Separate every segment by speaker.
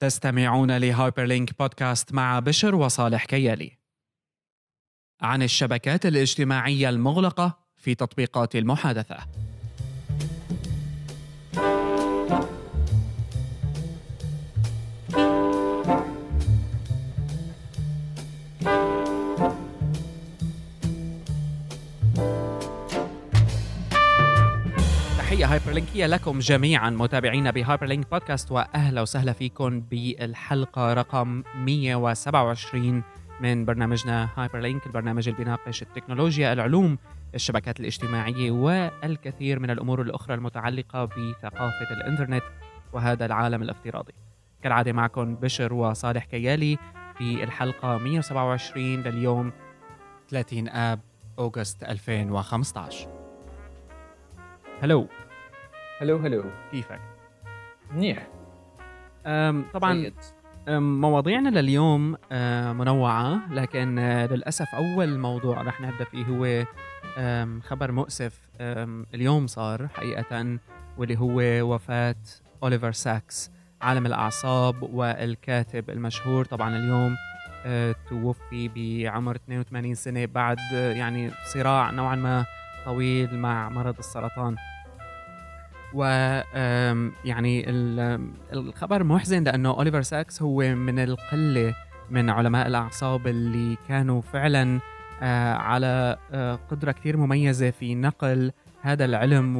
Speaker 1: تستمعون لهايبرلينك بودكاست مع بشر وصالح كيالي. عن الشبكات الاجتماعية المغلقة في تطبيقات المحادثة. هايبرلينكية لكم جميعا متابعينا بهايبرلينك بودكاست وأهلا وسهلا فيكم بالحلقة رقم 127 من برنامجنا هايبرلينك البرنامج اللي بيناقش التكنولوجيا العلوم الشبكات الاجتماعية والكثير من الأمور الأخرى المتعلقة بثقافة الإنترنت وهذا العالم الافتراضي. كالعادة معكم بشر وصالح كيالي في الحلقة 127 لليوم 30 آب أوغست 2015 هلو
Speaker 2: هلو هلو.
Speaker 1: كيفك؟
Speaker 2: منيح.
Speaker 1: طبعا مواضيعنا لليوم منوعة لكن أه، للأسف أول موضوع رح نبدأ فيه هو خبر مؤسف اليوم صار حقيقة واللي هو وفاة أوليفر ساكس عالم الأعصاب والكاتب المشهور. طبعا اليوم أه، توفي بعمر 82 سنة بعد يعني صراع نوعا ما طويل مع مرض السرطان. و يعني ال- الخبر محزن لأنه أوليفر ساكس هو من القلة من علماء الأعصاب اللي كانوا فعلا آه، على آه، قدرة كثير مميزة في نقل هذا العلم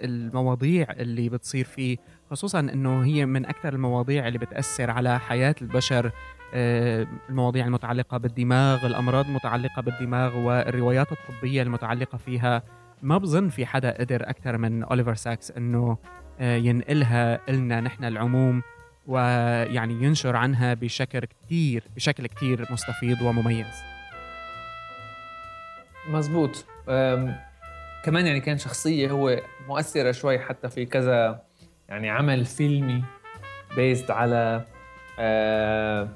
Speaker 1: والمواضيع اللي بتصير فيه خصوصا إنه هي من أكثر المواضيع اللي بتأثر على حياة البشر آه، المواضيع المتعلقة بالدماغ الأمراض المتعلقة بالدماغ والروايات الطبية المتعلقة فيها. ما بظن في حدا قدر أكثر من أوليفر ساكس إنه آه، ينقلها لنا نحن العموم ويعني ينشر عنها بشكل كتير بشكل كتير مستفيض ومميز.
Speaker 2: مزبوط. كمان يعني كان شخصية هو مؤثرة شوي حتى في كذا يعني عمل فيلمي based على أه،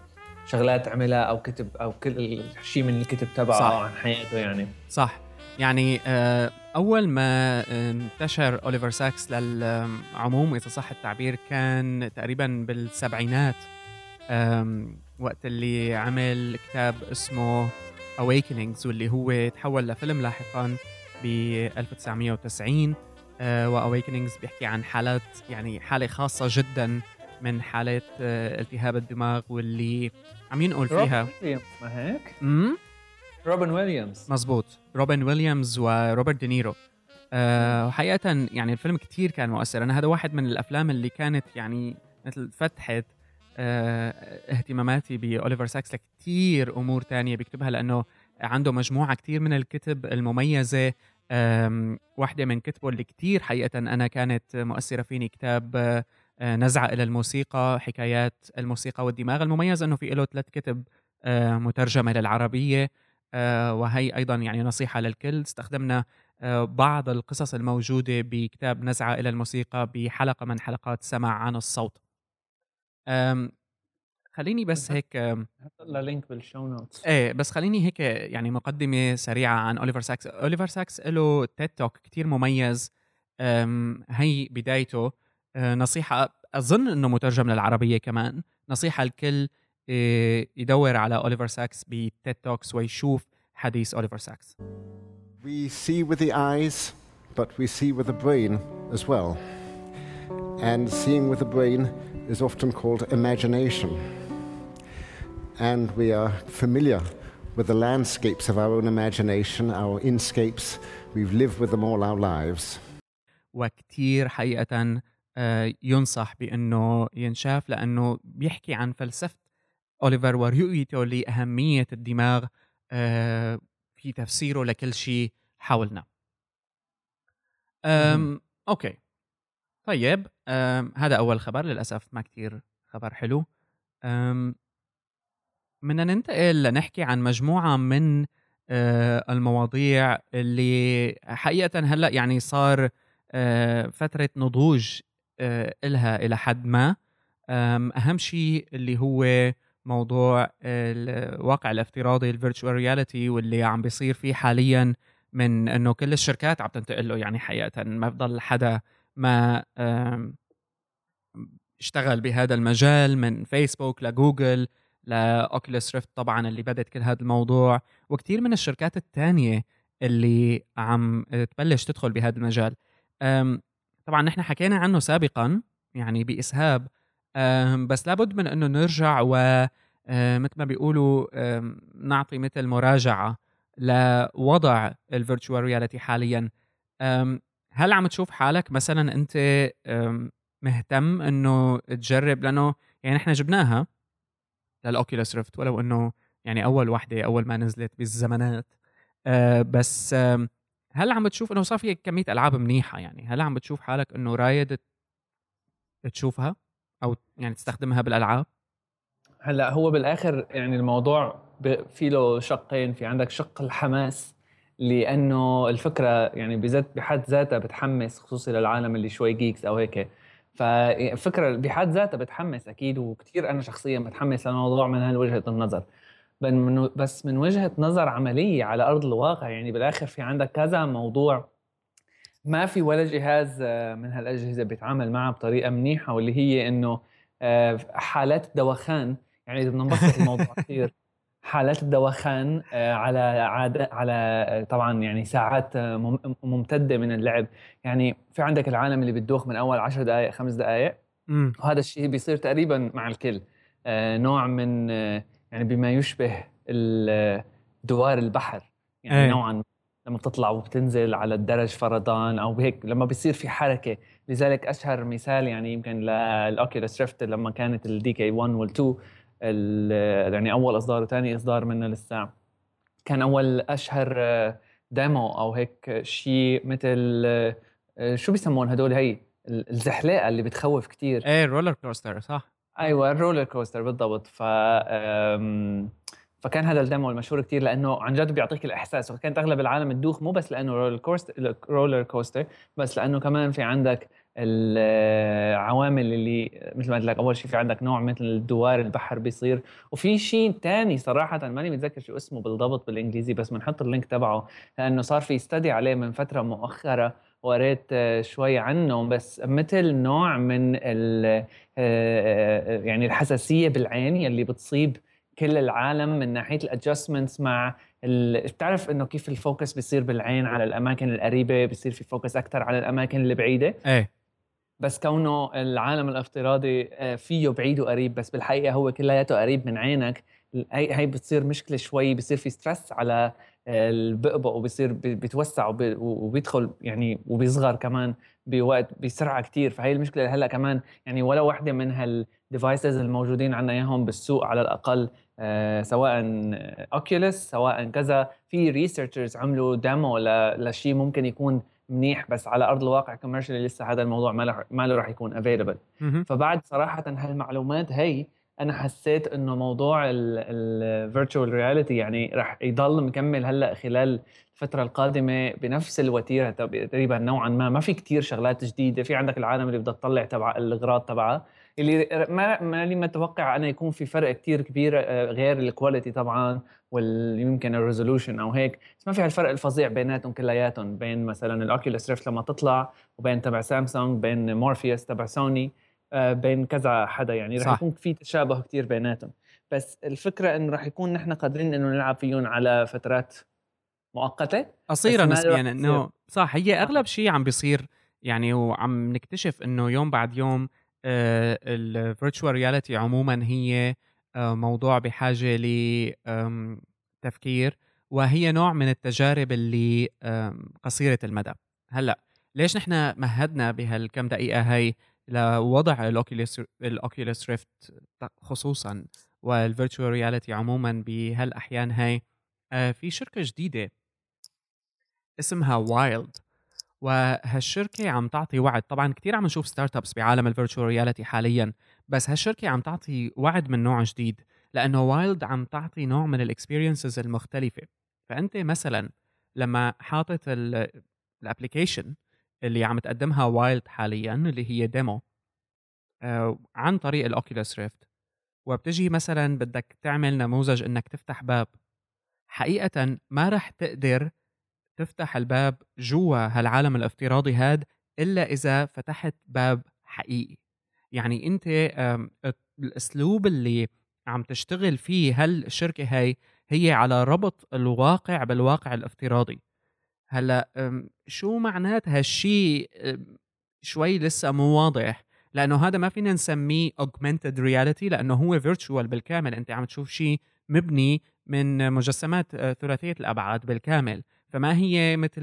Speaker 2: شغلات عملها أو كتب أو كل شيء من الكتب تبعه
Speaker 1: صح.
Speaker 2: عن حياته يعني.
Speaker 1: صح. يعني آه، أول ما انتشر أوليفر ساكس للعموم إذا صح التعبير كان تقريبا بالسبعينات وقت اللي عمل كتاب اسمه Awakenings واللي هو تحول لفيلم لاحقا ب 1990 و Awakenings بيحكي عن حالات يعني حالة خاصة جدا من حالات آه، التهاب الدماغ واللي عم ينقل فيها.
Speaker 2: روبن ويليامز ما هيك؟ روبن ويليامز.
Speaker 1: مزبوط روبن ويليامز وروبرت دينيرو. أه وحقيقة يعني الفيلم كتير كان مؤثر. أنا هذا واحد من الأفلام اللي كانت يعني مثل فتحت أه اهتماماتي بأوليفر ساكس لكتير أمور تانية بيكتبها لأنه عنده مجموعة كتير من الكتب المميزة واحدة من كتبه اللي كتير حقيقة أنا كانت مؤثرة فيني كتاب أه، آه، نزعة إلى الموسيقى حكايات الموسيقى والدماغ. المميز أنه في له ثلاث كتب أه، مترجمة للعربية. آه، وهي أيضا يعني نصيحة للكل. استخدمنا آه، بعض القصص الموجودة بكتاب نزعة إلى الموسيقى بحلقة من حلقات سمع عن الصوت. خليني بس هيك
Speaker 2: حط لها لينك بال show
Speaker 1: notes إيه بس خليني هيك يعني مقدمة سريعة عن اوليفر ساكس اوليفر ساكس له TED Talk كتير مميز. هي بدايته أه، نصيحة أظن إنه مترجم للعربية كمان. نصيحة الكل يدور على اوليفر ساكس ب TED Talks ويشوف حديث اوليفر ساكس
Speaker 3: We see with the eyes, but we see with the brain as well. And seeing with the brain is often called imagination. And we are familiar with the landscapes of our own imagination, our inscapes. We've lived with them all our lives.
Speaker 1: وكتير حقيقة آه، ينصح بأنه ينشاف لأنه بيحكي عن فلسفة أوليفر ورؤيته لأهمية الدماغ آه، في تفسيره لكل شيء حولنا. أم okay. طيب أم هذا أول خبر للأسف ما كتير خبر حلو. بدنا ننتقل لنحكي عن مجموعة من آه، المواضيع اللي حقيقة هلأ يعني صار آه، فترة نضوج إلها إلى حد ما. أهم شيء اللي هو موضوع الواقع الافتراضي ال virtual reality واللي عم بيصير فيه حاليا من إنه كل الشركات عم تنتقل له يعني حقيقه. ما بضل حدا ما اشتغل بهذا المجال من فيسبوك لجوجل ل Oculus Rift طبعا اللي بدت كل هذا الموضوع. وكثير من الشركات الثانية اللي عم تبلش تدخل بهذا المجال. طبعا نحن حكينا عنه سابقا يعني بإسهاب بس لابد من إنه نرجع و مثل ما بيقولوا نعطي مثل مراجعة لوضع ال virtual reality حاليا. هل عم تشوف حالك مثلا أنت مهتم إنه تجرب؟ لأنه يعني إحنا جبناها لل Oculus Rift ولو إنه يعني أول وحدة أول ما نزلت بالزمانات. أه بس هل عم بتشوف إنه صار في كمية ألعاب منيحة يعني؟ هل عم بتشوف حالك إنه رايد تشوفها؟ أو يعني تستخدمها بالألعاب؟
Speaker 2: هلأ هو بالآخر يعني الموضوع في له شقين في عندك شق الحماس لأنه الفكرة يعني بذات بحد ذاتها بتحمس خصوصي للعالم اللي شوي جيكس أو هيك. ففكرة بحد ذاتها بتحمس أكيد وكثير أنا شخصيا بتحمس للموضوع من هالوجهه النظر. بس من وجهة نظر عملية على أرض الواقع يعني بالآخر في عندك كذا موضوع ما في ولا جهاز آه، من هالأجهزة بيتعامل معها بطريقة منيحة واللي هي إنه آه، حالات الدوخان يعني إذا بدنا نبسط الموضوع كثير حالات الدوخان آه، على عادة على طبعا يعني ساعات ممتدة من اللعب. يعني في عندك العالم اللي بتدوخ من أول 10 دقائق خمس دقائق وهذا الشيء بيصير تقريبا مع الكل. نوع من يعني بما يشبه دوار البحر. يعني أي. نوعا لما بتطلع وبتنزل على الدرج فرضان أو هيك لما بيصير في حركة. لذلك أشهر مثال يعني يمكن لل Oculus Rift لما كانت ال DK 1 وال 2 يعني أول إصدار وثاني إصدار منه لسه. كان أول أشهر demo أو هيك شيء مثل شو بيسمون هدول هي؟ الزحلقه اللي بتخوف كثير
Speaker 1: إيه roller coaster صح.
Speaker 2: أيوه ال roller coaster بالضبط. ف فكان هذا ال demo المشهور كثير لأنه عن جد بيعطيك الإحساس وكانت أغلب العالم تدوخ مو بس لأنه roller coaster roller coaster بس لأنه كمان في عندك العوامل اللي مثل ما قلت لك أول شيء في عندك نوع مثل دوار البحر بيصير وفي شيء ثاني صراحة ماني متذكر شو اسمه بالضبط بالإنجليزي بس بنحط ال link تبعه لأنه صار في study عليه من فترة مؤخرا وقريت شوي عنه بس مثل نوع من يعني الحساسية بالعين يلي بتصيب كل العالم من ناحية ال adjustments مع بتعرف إنه كيف ال focus بيصير بالعين على الأماكن القريبة بيصير في focus أكثر على الأماكن البعيده
Speaker 1: إيه.
Speaker 2: بس كونه العالم الافتراضي آه، فيه بعيد وقريب بس بالحقيقة هو كلياته قريب من عينك هي هي بتصير مشكلة شوي بصير في stress على البؤبؤ وبصير بيتوسع وبيدخل يعني وبيصغر كمان بوقت بسرعة كثير فهي المشكلة هلأ كمان يعني ولا وحده من هال devices الموجودين عندنا إياهم بالسوق على الأقل آه سواء Oculus سواء كذا. في researchers عملوا demo لشيء ممكن يكون منيح بس على أرض الواقع commercially لسه هذا الموضوع ما له راح يكون available فبعد صراحة هالمعلومات هي أنا حسيت إنه موضوع ال virtual reality يعني راح يضل مكمل هلأ خلال الفترة القادمة بنفس الوتيرة تقريبا نوعا ما. ما في كتير شغلات جديدة. في عندك العالم اللي بدها تطلع تبع الاغراض تبعها اللي ما ماني متوقع أنا يكون في فرق كتير كبير آه، غير ال quality طبعا ويمكن ال resolution أو هيك. بس ما في هالفرق الفظيع بيناتهم كلياتهم بين مثلا ال Oculus Rift لما تطلع وبين تبع سامسونج بين مورفيوس تبع سوني آه، بين كذا حدا يعني. رح يكون في تشابه كتير بيناتهم. بس الفكرة انه رح يكون نحن قادرين إنه نلعب فيهم على فترات مؤقتة.
Speaker 1: قصيره نسبيا إنه صح هي أغلب شيء عم بيصير يعني وعم نكتشف إنه يوم بعد يوم ال virtual reality عموما هي آه، موضوع بحاجة لتفكير وهي نوع من التجارب اللي قصيرة المدى. هلأ ليش نحن مهدنا بهالكم دقيقة هي لوضع ال Oculus ال Oculus Rift خصوصا وال virtual reality عموما بهالأحيان هاي؟ آه، في شركة جديدة اسمها وايلد. وهالشركة عم تعطي وعد. طبعا كثير عم نشوف startups بعالم ال virtual reality حاليا بس هالشركة عم تعطي وعد من نوع جديد لأنه وايلد عم تعطي نوع من ال experiences المختلفة. فأنت مثلا لما حاطط ال application اللي عم تقدمها وايلد حاليا اللي هي demo آه عن طريق ال Oculus Rift وبتجي مثلا بدك تعمل نموذج إنك تفتح باب حقيقة ما رح تقدر تفتح الباب جوا هالعالم الافتراضي هاد إلا إذا فتحت باب حقيقي. يعني أنت الأسلوب اللي عم تشتغل فيه هالشركة هاي هي على ربط الواقع بالواقع الافتراضي. هلا شو معنات هالشيء شوي لسه مو واضح لأنه هذا ما فينا نسميه augmented reality لأنه هو virtual بالكامل. أنت عم تشوف شيء مبني من مجسمات آه، ثلاثية الأبعاد بالكامل. فمانها مثل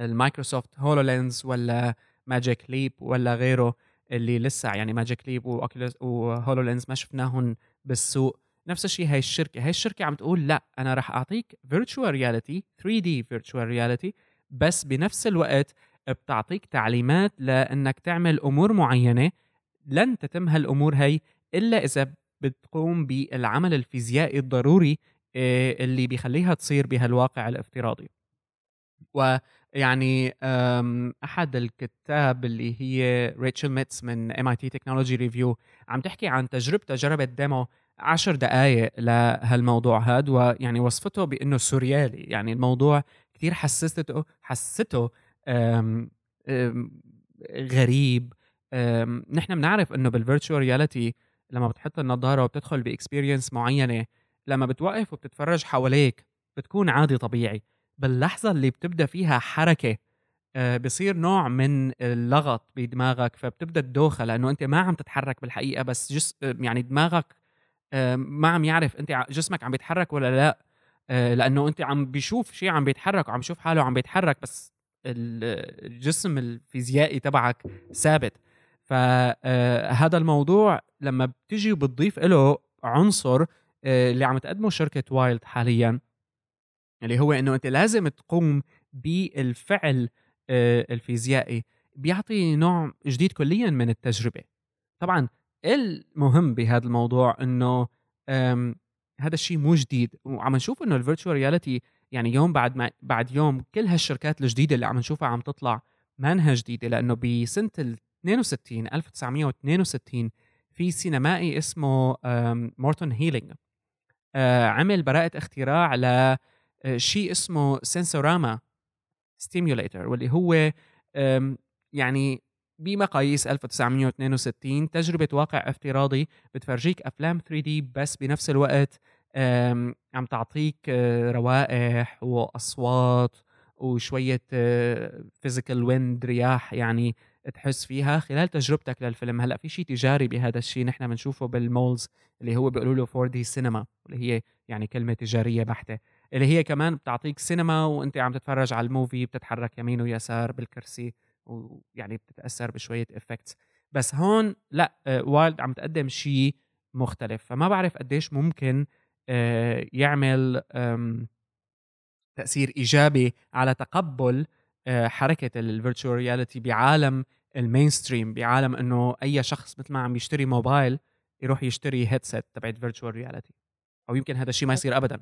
Speaker 1: ال Microsoft HoloLens ولا Magic Leap ولا غيره اللي لسه يعني Magic Leap و Oculus و HoloLens ما شفناهم بالسوق؟ نفس الشيء هاي الشركة هاي الشركة عم تقول لأ أنا راح أعطيك virtual reality 3D virtual reality بس بنفس الوقت بتعطيك تعليمات لأنك تعمل أمور معينة لن تتم هالأمور هي إلا إذا بتقوم بالعمل الفيزيائي الضروري اللي بيخليها تصير بهالواقع الافتراضي. ويعني أحد الكتاب اللي هي ريتشل ميتس من MIT Technology Review عم تحكي عن تجربتها جربت demo عشر دقائق لهالموضوع هذا ويعني وصفته بأنه surreal. يعني الموضوع كثير حسسته أم غريب. نحن بنعرف إنه بال virtual reality لما بتحط النظارة وبتدخل ب experience معينة لما بتوقف وبتتفرج حواليك بتكون عادي طبيعي باللحظة اللي بتبدأ فيها حركة آه، بصير نوع من اللغط بدماغك فبتبدأ تدوخة لأنه أنت ما عم تتحرك بالحقيقة بس just يعني دماغك آه، ما عم يعرف أنت جسمك عم بيتحرك ولا لا آه، لأنه أنت عم بيشوف شيء عم بيتحرك وعم يشوف حاله عم بيتحرك بس الجسم الفيزيائي تبعك ثابت. فهذا الموضوع لما بتجي وبتضيف له عنصر اللي عم تقدمه شركة وايلد حاليا اللي هو إنه أنت لازم تقوم بالفعل الفيزيائي بيعطي نوع جديد كليا من التجربة. طبعا المهم بهذا الموضوع إنه هذا الشيء مو جديد وعم نشوف إنه ال virtual reality يعني يوم بعد ما بعد يوم كل هالشركات الجديدة اللي عم نشوفها عم تطلع مانها جديدة لأنه بسنة ال 62 1962 في سينمائي اسمه مورتون هيلينج آه، عمل براءة اختراع لشيء اسمه Sensorama Simulator واللي هو يعني بمقاييس 1962 تجربة واقع افتراضي بتفرجيك أفلام 3D بس بنفس الوقت عم تعطيك آه، روائح وأصوات وشوية physical wind رياح يعني تحس فيها خلال تجربتك للفيلم. هلأ في شيء تجاري بهذا الشيء نحن بنشوفه بال malls اللي هو بيقولوا له 4 دي سينما اللي هي يعني كلمة تجارية بحتة. اللي هي كمان بتعطيك سينما وأنت عم تتفرج على ال movie بتتحرك يمين ويسار بالكرسي ويعني بتتأثر بشوية effects بس هون لأ Wild عم تقدم شيء مختلف. فما بعرف قديش ممكن آه، يعمل تأثير إيجابي على تقبل آه، حركة ال virtual reality بعالم ال mainstream بعالم إنه أي شخص مثل ما عم يشتري موبايل يروح يشتري headset تبعت virtual reality أو يمكن هذا الشيء ما يصير ابدا.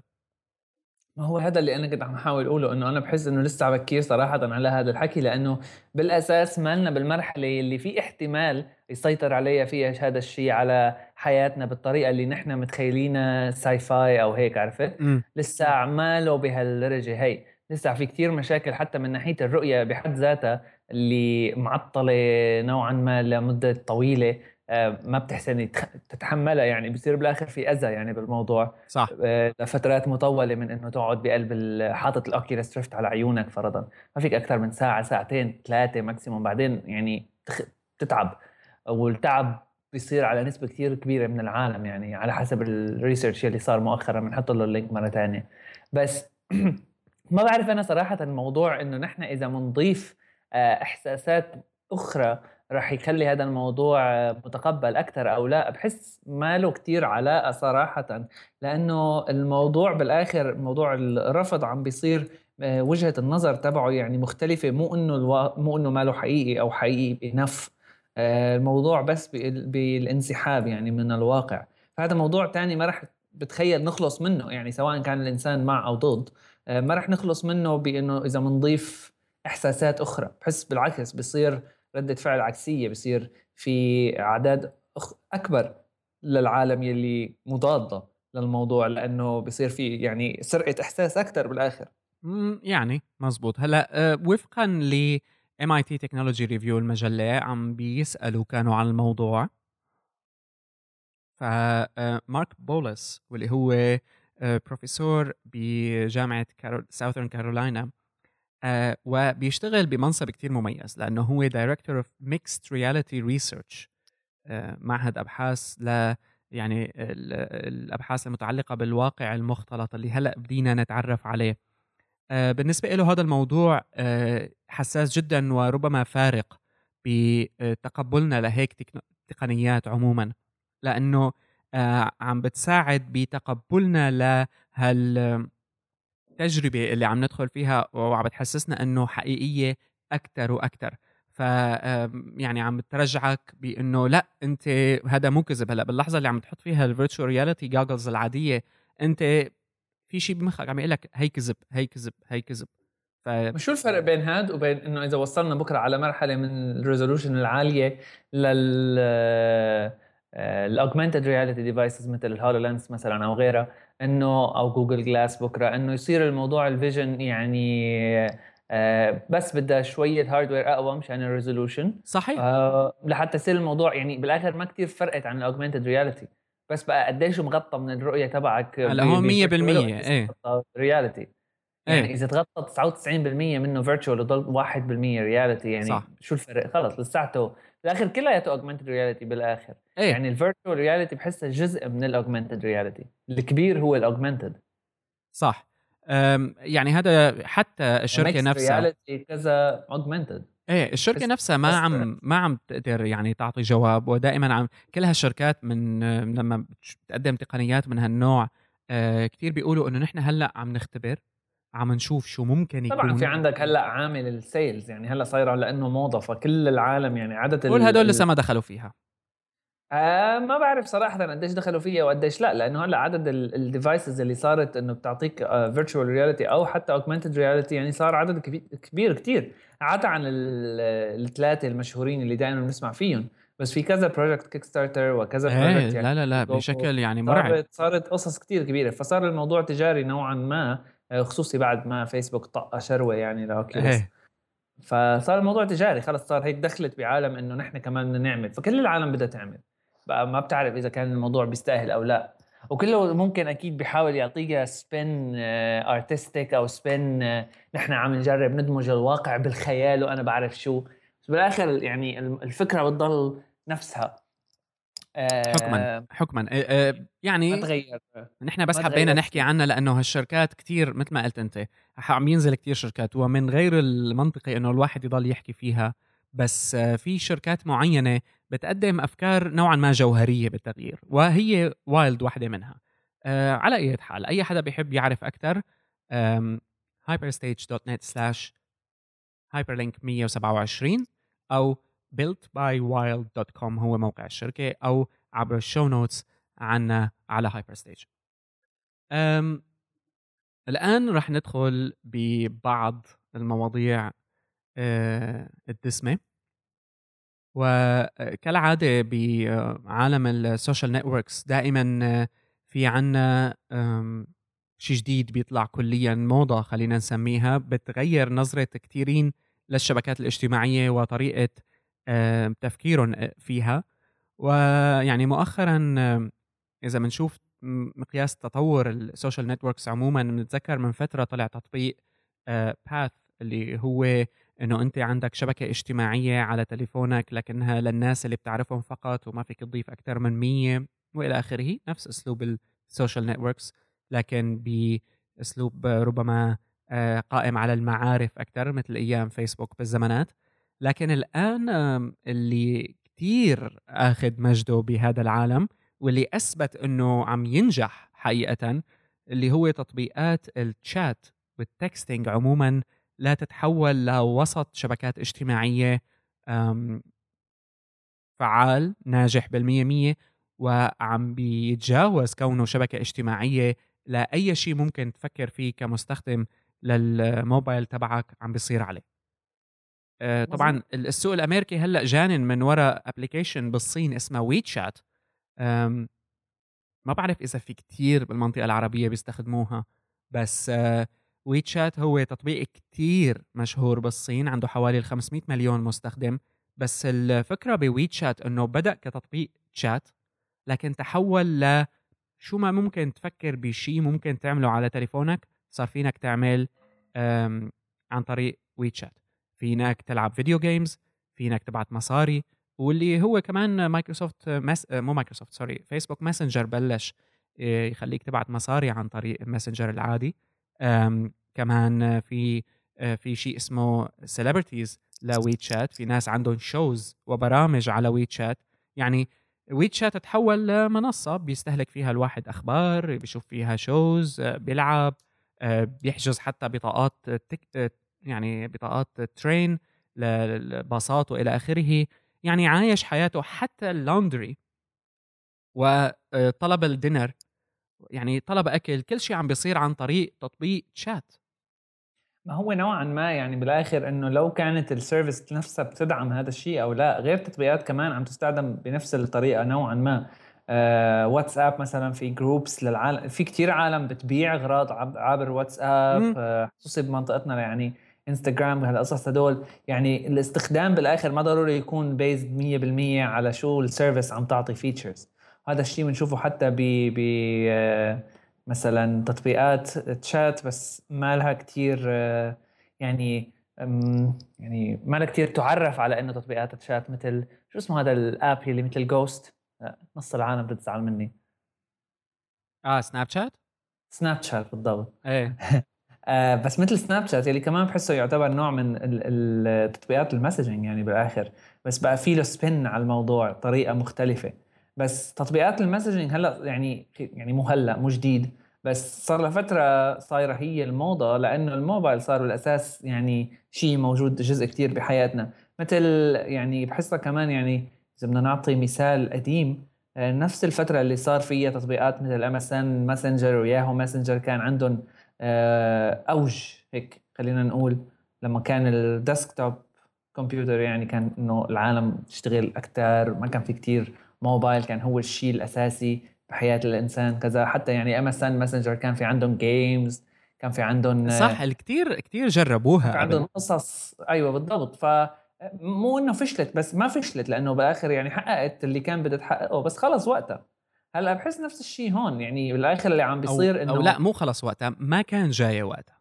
Speaker 2: ما هو هذا اللي أنا كنت عم أحاول أقوله إنه أنا بحس إنه لسه بكير صراحة على هذا الحكي لأنه بالأساس ما لنا بالمرحلة اللي في احتمال يسيطر عليها فيها هذا الشيء على حياتنا بالطريقة اللي نحن متخيلينها sci-fi أو هيك عرفت؟ لسه عماله بهالدرجة هي. لسه في كثير مشاكل حتى من ناحية الرؤية بحد ذاتها اللي معطلة نوعا ما لمدة طويلة آه، ما بتحسن تتحملها يعني بصير بالآخر في أذى يعني بالموضوع.
Speaker 1: صح.
Speaker 2: آه، لفترات مطولة من إنه تقعد بقلب حاطط ال Oculus Rift على عيونك فرضا. ما فيك أكثر من ساعة ساعتين ثلاثة maximum بعدين يعني تتعب. والتعب بيصير على نسبة كثير كبيرة من العالم يعني على حسب ال research اللي صار مؤخرا بنحط له ال link مرة ثانية بس ما بعرف أنا صراحة الموضوع إنه نحن إذا بنضيف آه، إحساسات أخرى رح يخلي هذا الموضوع متقبل أكثر أو لا بحس ما له كثير علاقة صراحة لأنه الموضوع بالآخر موضوع الرفض عم بيصير آه، وجهة النظر تبعه يعني مختلفة مو إنه ألو... مو إنه ما له حقيقي أو حقيقي بنف آه، الموضوع بس بالانسحاب يعني من الواقع. فهذا موضوع ثاني ما رح بتخيل نخلص منه يعني سواء كان الإنسان مع أو ضد. ما رح نخلص منه بإنه إذا بنضيف إحساسات أخرى. بحس بالعكس بصير ردة فعل عكسية بصير في أعداد أكبر للعالم يلي مضادة للموضوع لأنه بصير في يعني سرقة إحساس أكثر بالآخر.
Speaker 1: يعني مزبوط. هلأ آه، وفقا ل MIT Technology Review المجلة عم بيسألوا كانوا عن الموضوع. فمارك بولس واللي هو بروفيسور بجامعة Southern Carolina وبيشتغل بمنصب كتير مميز لأنه هو director of mixed reality research معهد أبحاث ل يعني الأبحاث المتعلقة بالواقع المختلط اللي هلأ بدينا نتعرف عليه. آه، بالنسبة له هذا الموضوع آه، حساس جدا وربما فارق بتقبلنا لهيك تقنيات عموما لأنه آه، عم بتساعد بتقبلنا لهالتجربه اللي عم ندخل فيها وعم بتحسسنا إنه حقيقية أكثر وأكثر ف يعني عم ترجعك بإنه لأ أنت هذا مو كذب. هلأ باللحظة اللي عم تحط فيها ال virtual reality goggles العادية أنت في شيء بمخك عم يقول لك هي كذب هي كذب هي كذب.
Speaker 2: ف... شو الفرق بين هاد وبين إنه إذا وصلنا بكرة على مرحلة من ال resolution العالية لل ال augmented reality devices مثل ال HoloLens مثلا أو غيرها إنه أو Google Glass بكرة إنه يصير الموضوع ال vision يعني آه بس بدها شوية hardware أقوى مشان ال resolution
Speaker 1: صحيح.
Speaker 2: آه لحتى يصير الموضوع يعني بالآخر ما كتير فرقت عن ال augmented reality بس بقى قديش مغطى من الرؤية تبعك
Speaker 1: هلا هو 100% إيه.
Speaker 2: reality يعني إيه؟ إذا تغطى 99% منه virtual وضل 1% reality يعني صح. شو الفرق؟ خلص لساته. بالآخر كلياته augmented reality بالآخر. إيه؟ يعني ال virtual reality بحسها جزء من ال augmented reality الكبير هو ال augmented
Speaker 1: صح. يعني هذا حتى الشركة نفسها
Speaker 2: reality كذا augmented
Speaker 1: إيه الشركة نفسها ما عم ما عم تقدر يعني تعطي جواب ودائما عم كل هالشركات من لما بتقدم تقنيات من هالنوع آه كثير بيقولوا إنه نحن هلأ عم نختبر عم نشوف شو ممكن يكون
Speaker 2: طبعا في عندك هلأ عامل ال sales يعني هلأ صايره لأنه موضه فكل العالم يعني عدد
Speaker 1: كل هدول لسه ما دخلوا فيها.
Speaker 2: آه ما بعرف صراحة قديش دخلوا فيها وقديش لأ لأنه هلأ عدد ال devices اللي صارت إنه بتعطيك virtual uh, reality أو حتى augmented reality يعني صار عدد كبير كتير عدا عن الثلاثه المشهورين اللي دائما بنسمع فيهم. بس في كذا project Kickstarter وكذا
Speaker 1: project يعني لا لا لا بشكل يعني مرعب.
Speaker 2: صارت صارت قصص كتير كبيرة فصار الموضوع تجاري نوعا ما. آه، خصوصي بعد ما فيسبوك طق شروة يعني ل Oculus فصار الموضوع تجاري خلص صار هيك دخلت بعالم إنه نحن كمان بدنا نعمل. فكل العالم بدها تعمل. بقى ما بتعرف إذا كان الموضوع بيستأهل أو لا. وكله ممكن أكيد بيحاول يعطيها spin artistic أو spin نحن عم نجرب ندمج الواقع بالخيال وأنا بعرف شو. بس بالآخر يعني الفكرة بتضل نفسها.
Speaker 1: حكما حكما. يعني
Speaker 2: ما تغير.
Speaker 1: نحن بس حبينا نحكي عنها لأنه هالشركات كتير مثل ما قلت أنت عم ينزل كتير شركات ومن غير المنطقي إنه الواحد يضل يحكي فيها بس في شركات معينة بتقدم أفكار نوعا ما جوهرية بالتغيير وهي Wild واحدة منها. آه على أي حال أي حدا بيحب يعرف أكثر hyperstage.net slash hyperlink 127 أو builtbywild.com هو موقع الشركة أو عبر ال show notes عنا على Hyperstage الآن رح ندخل ببعض المواضيع آه الدسمة. وكالعادة بعالم ال social networks دائما في عنا شيء جديد بيطلع كليا موضة خلينا نسميها بتغير نظرة كثيرين للشبكات الاجتماعية وطريقة تفكيرهم فيها. ويعني مؤخرا إذا بنشوف مقياس تطور ال social networks عموما بنتذكر من فترة طلع تطبيق Path اللي هو إنه أنت عندك شبكة اجتماعية على تليفونك لكنها للناس اللي بتعرفهم فقط وما فيك تضيف أكثر من 100 وإلى آخره. نفس أسلوب ال social networks لكن بأسلوب ربما آه، قائم على المعارف أكثر مثل أيام فيسبوك بالزمانات. لكن الآن اللي كثير آخذ مجده بهذا العالم واللي أثبت إنه عم ينجح حقيقه اللي هو تطبيقات ال chat وال texting عموما لا تتحول لوسط شبكات اجتماعية فعال ناجح بالمية مية وعم بيتجاوز كونه شبكة اجتماعية لأي شيء ممكن تفكر فيه كمستخدم للموبايل تبعك عم بيصير عليه. طبعا السوق الأمريكي هلأ جانن من وراء application بالصين اسمه WeChat ما بعرف إذا في كتير بالمنطقة العربية بيستخدموها بس WeChat هو تطبيق كتير مشهور بالصين عنده حوالي ال 500 مليون مستخدم. بس الفكرة ب WeChat إنه بدأ كتطبيق شات لكن تحول ل شو ما ممكن تفكر بشيء ممكن تعمله على تليفونك صار فينك تعمل عن طريق WeChat فينك تلعب video games فينك تبعت مصاري واللي هو كمان مايكروسوفت مس... مو مايكروسوفت sorry فيسبوك Messenger بلش آه، يخليك تبعت مصاري عن طريق ال Messenger العادي. كمان في آه، في شيء اسمه celebrities ل WeChat في ناس عندهم shows وبرامج على WeChat يعني WeChat تحول لمنصة بيستهلك فيها الواحد أخبار بيشوف فيها shows آه، بيلعب بيحجز حتى بطاقات يعني بطاقات train للباصات وإلى آخره يعني عايش حياته حتى ال laundry وطلب ال dinner يعني طلب أكل كل شيء عم بيصير عن طريق تطبيق شات
Speaker 2: ما هو نوعا ما يعني بالآخر إنه لو كانت ال service نفسها بتدعم هذا الشيء أو لا غير تطبيقات كمان عم تستخدم بنفس الطريقة نوعا ما. آه واتساب مثلا في groups للعالم في كتير عالم بتبيع أغراض عبر واتساب آه خصوصي بمنطقتنا يعني إنستغرام وهالقصص هدول. يعني الاستخدام بالآخر ما ضروري يكون based 100% على شو ال service عم تعطي features هذا الشيء بنشوفه حتى ب ب آه، مثلا تطبيقات تشات بس ما لها كثير آه، يعني يعني ما لها كثير تعرف على إنه تطبيقات تشات مثل شو اسمه هذا ال app اللي مثل ghost نص العالم بتزعل مني.
Speaker 1: آه
Speaker 2: Snapchat Snapchat بالضبط.
Speaker 1: إيه.
Speaker 2: آه بس مثل Snapchat اللي كمان بحسه يعتبر نوع من التطبيقات ال messaging يعني بالآخر. بس بقى في له spin على الموضوع طريقة مختلفة. بس تطبيقات ال messaging هلأ يعني يعني مو هلأ مو جديد. بس صار لها فترة صايرة هي الموضة لأنه الموبايل صار بالأساس يعني شيء موجود جزء كتير بحياتنا. مثل يعني بحسها كمان يعني إذا بدنا نعطي مثال قديم آه، نفس الفترة اللي صار فيها تطبيقات مثل MSN Messenger و Yahoo Messenger كان عندهم أوج هيك خلينا نقول لما كان ال desktop computer يعني كان إنه العالم تشتغل أكثر ما كان في كتير موبايل كان هو الشيء الأساسي بحياة الإنسان. كذا حتى يعني MSN Messenger كان في عندهم games كان في عندهم
Speaker 1: صح الكثير كثير جربوها
Speaker 2: كان عندهم قصص. أيوه بالضبط. ف مو إنه فشلت بس ما فشلت لأنه بالاخر يعني حققت اللي كان بدها تحققه بس خلص وقتها. هلا بحس نفس الشيء هون يعني بالآخر اللي عم بيصير
Speaker 1: إنه أو لا مو خلص وقتها ما كان جاية وقتها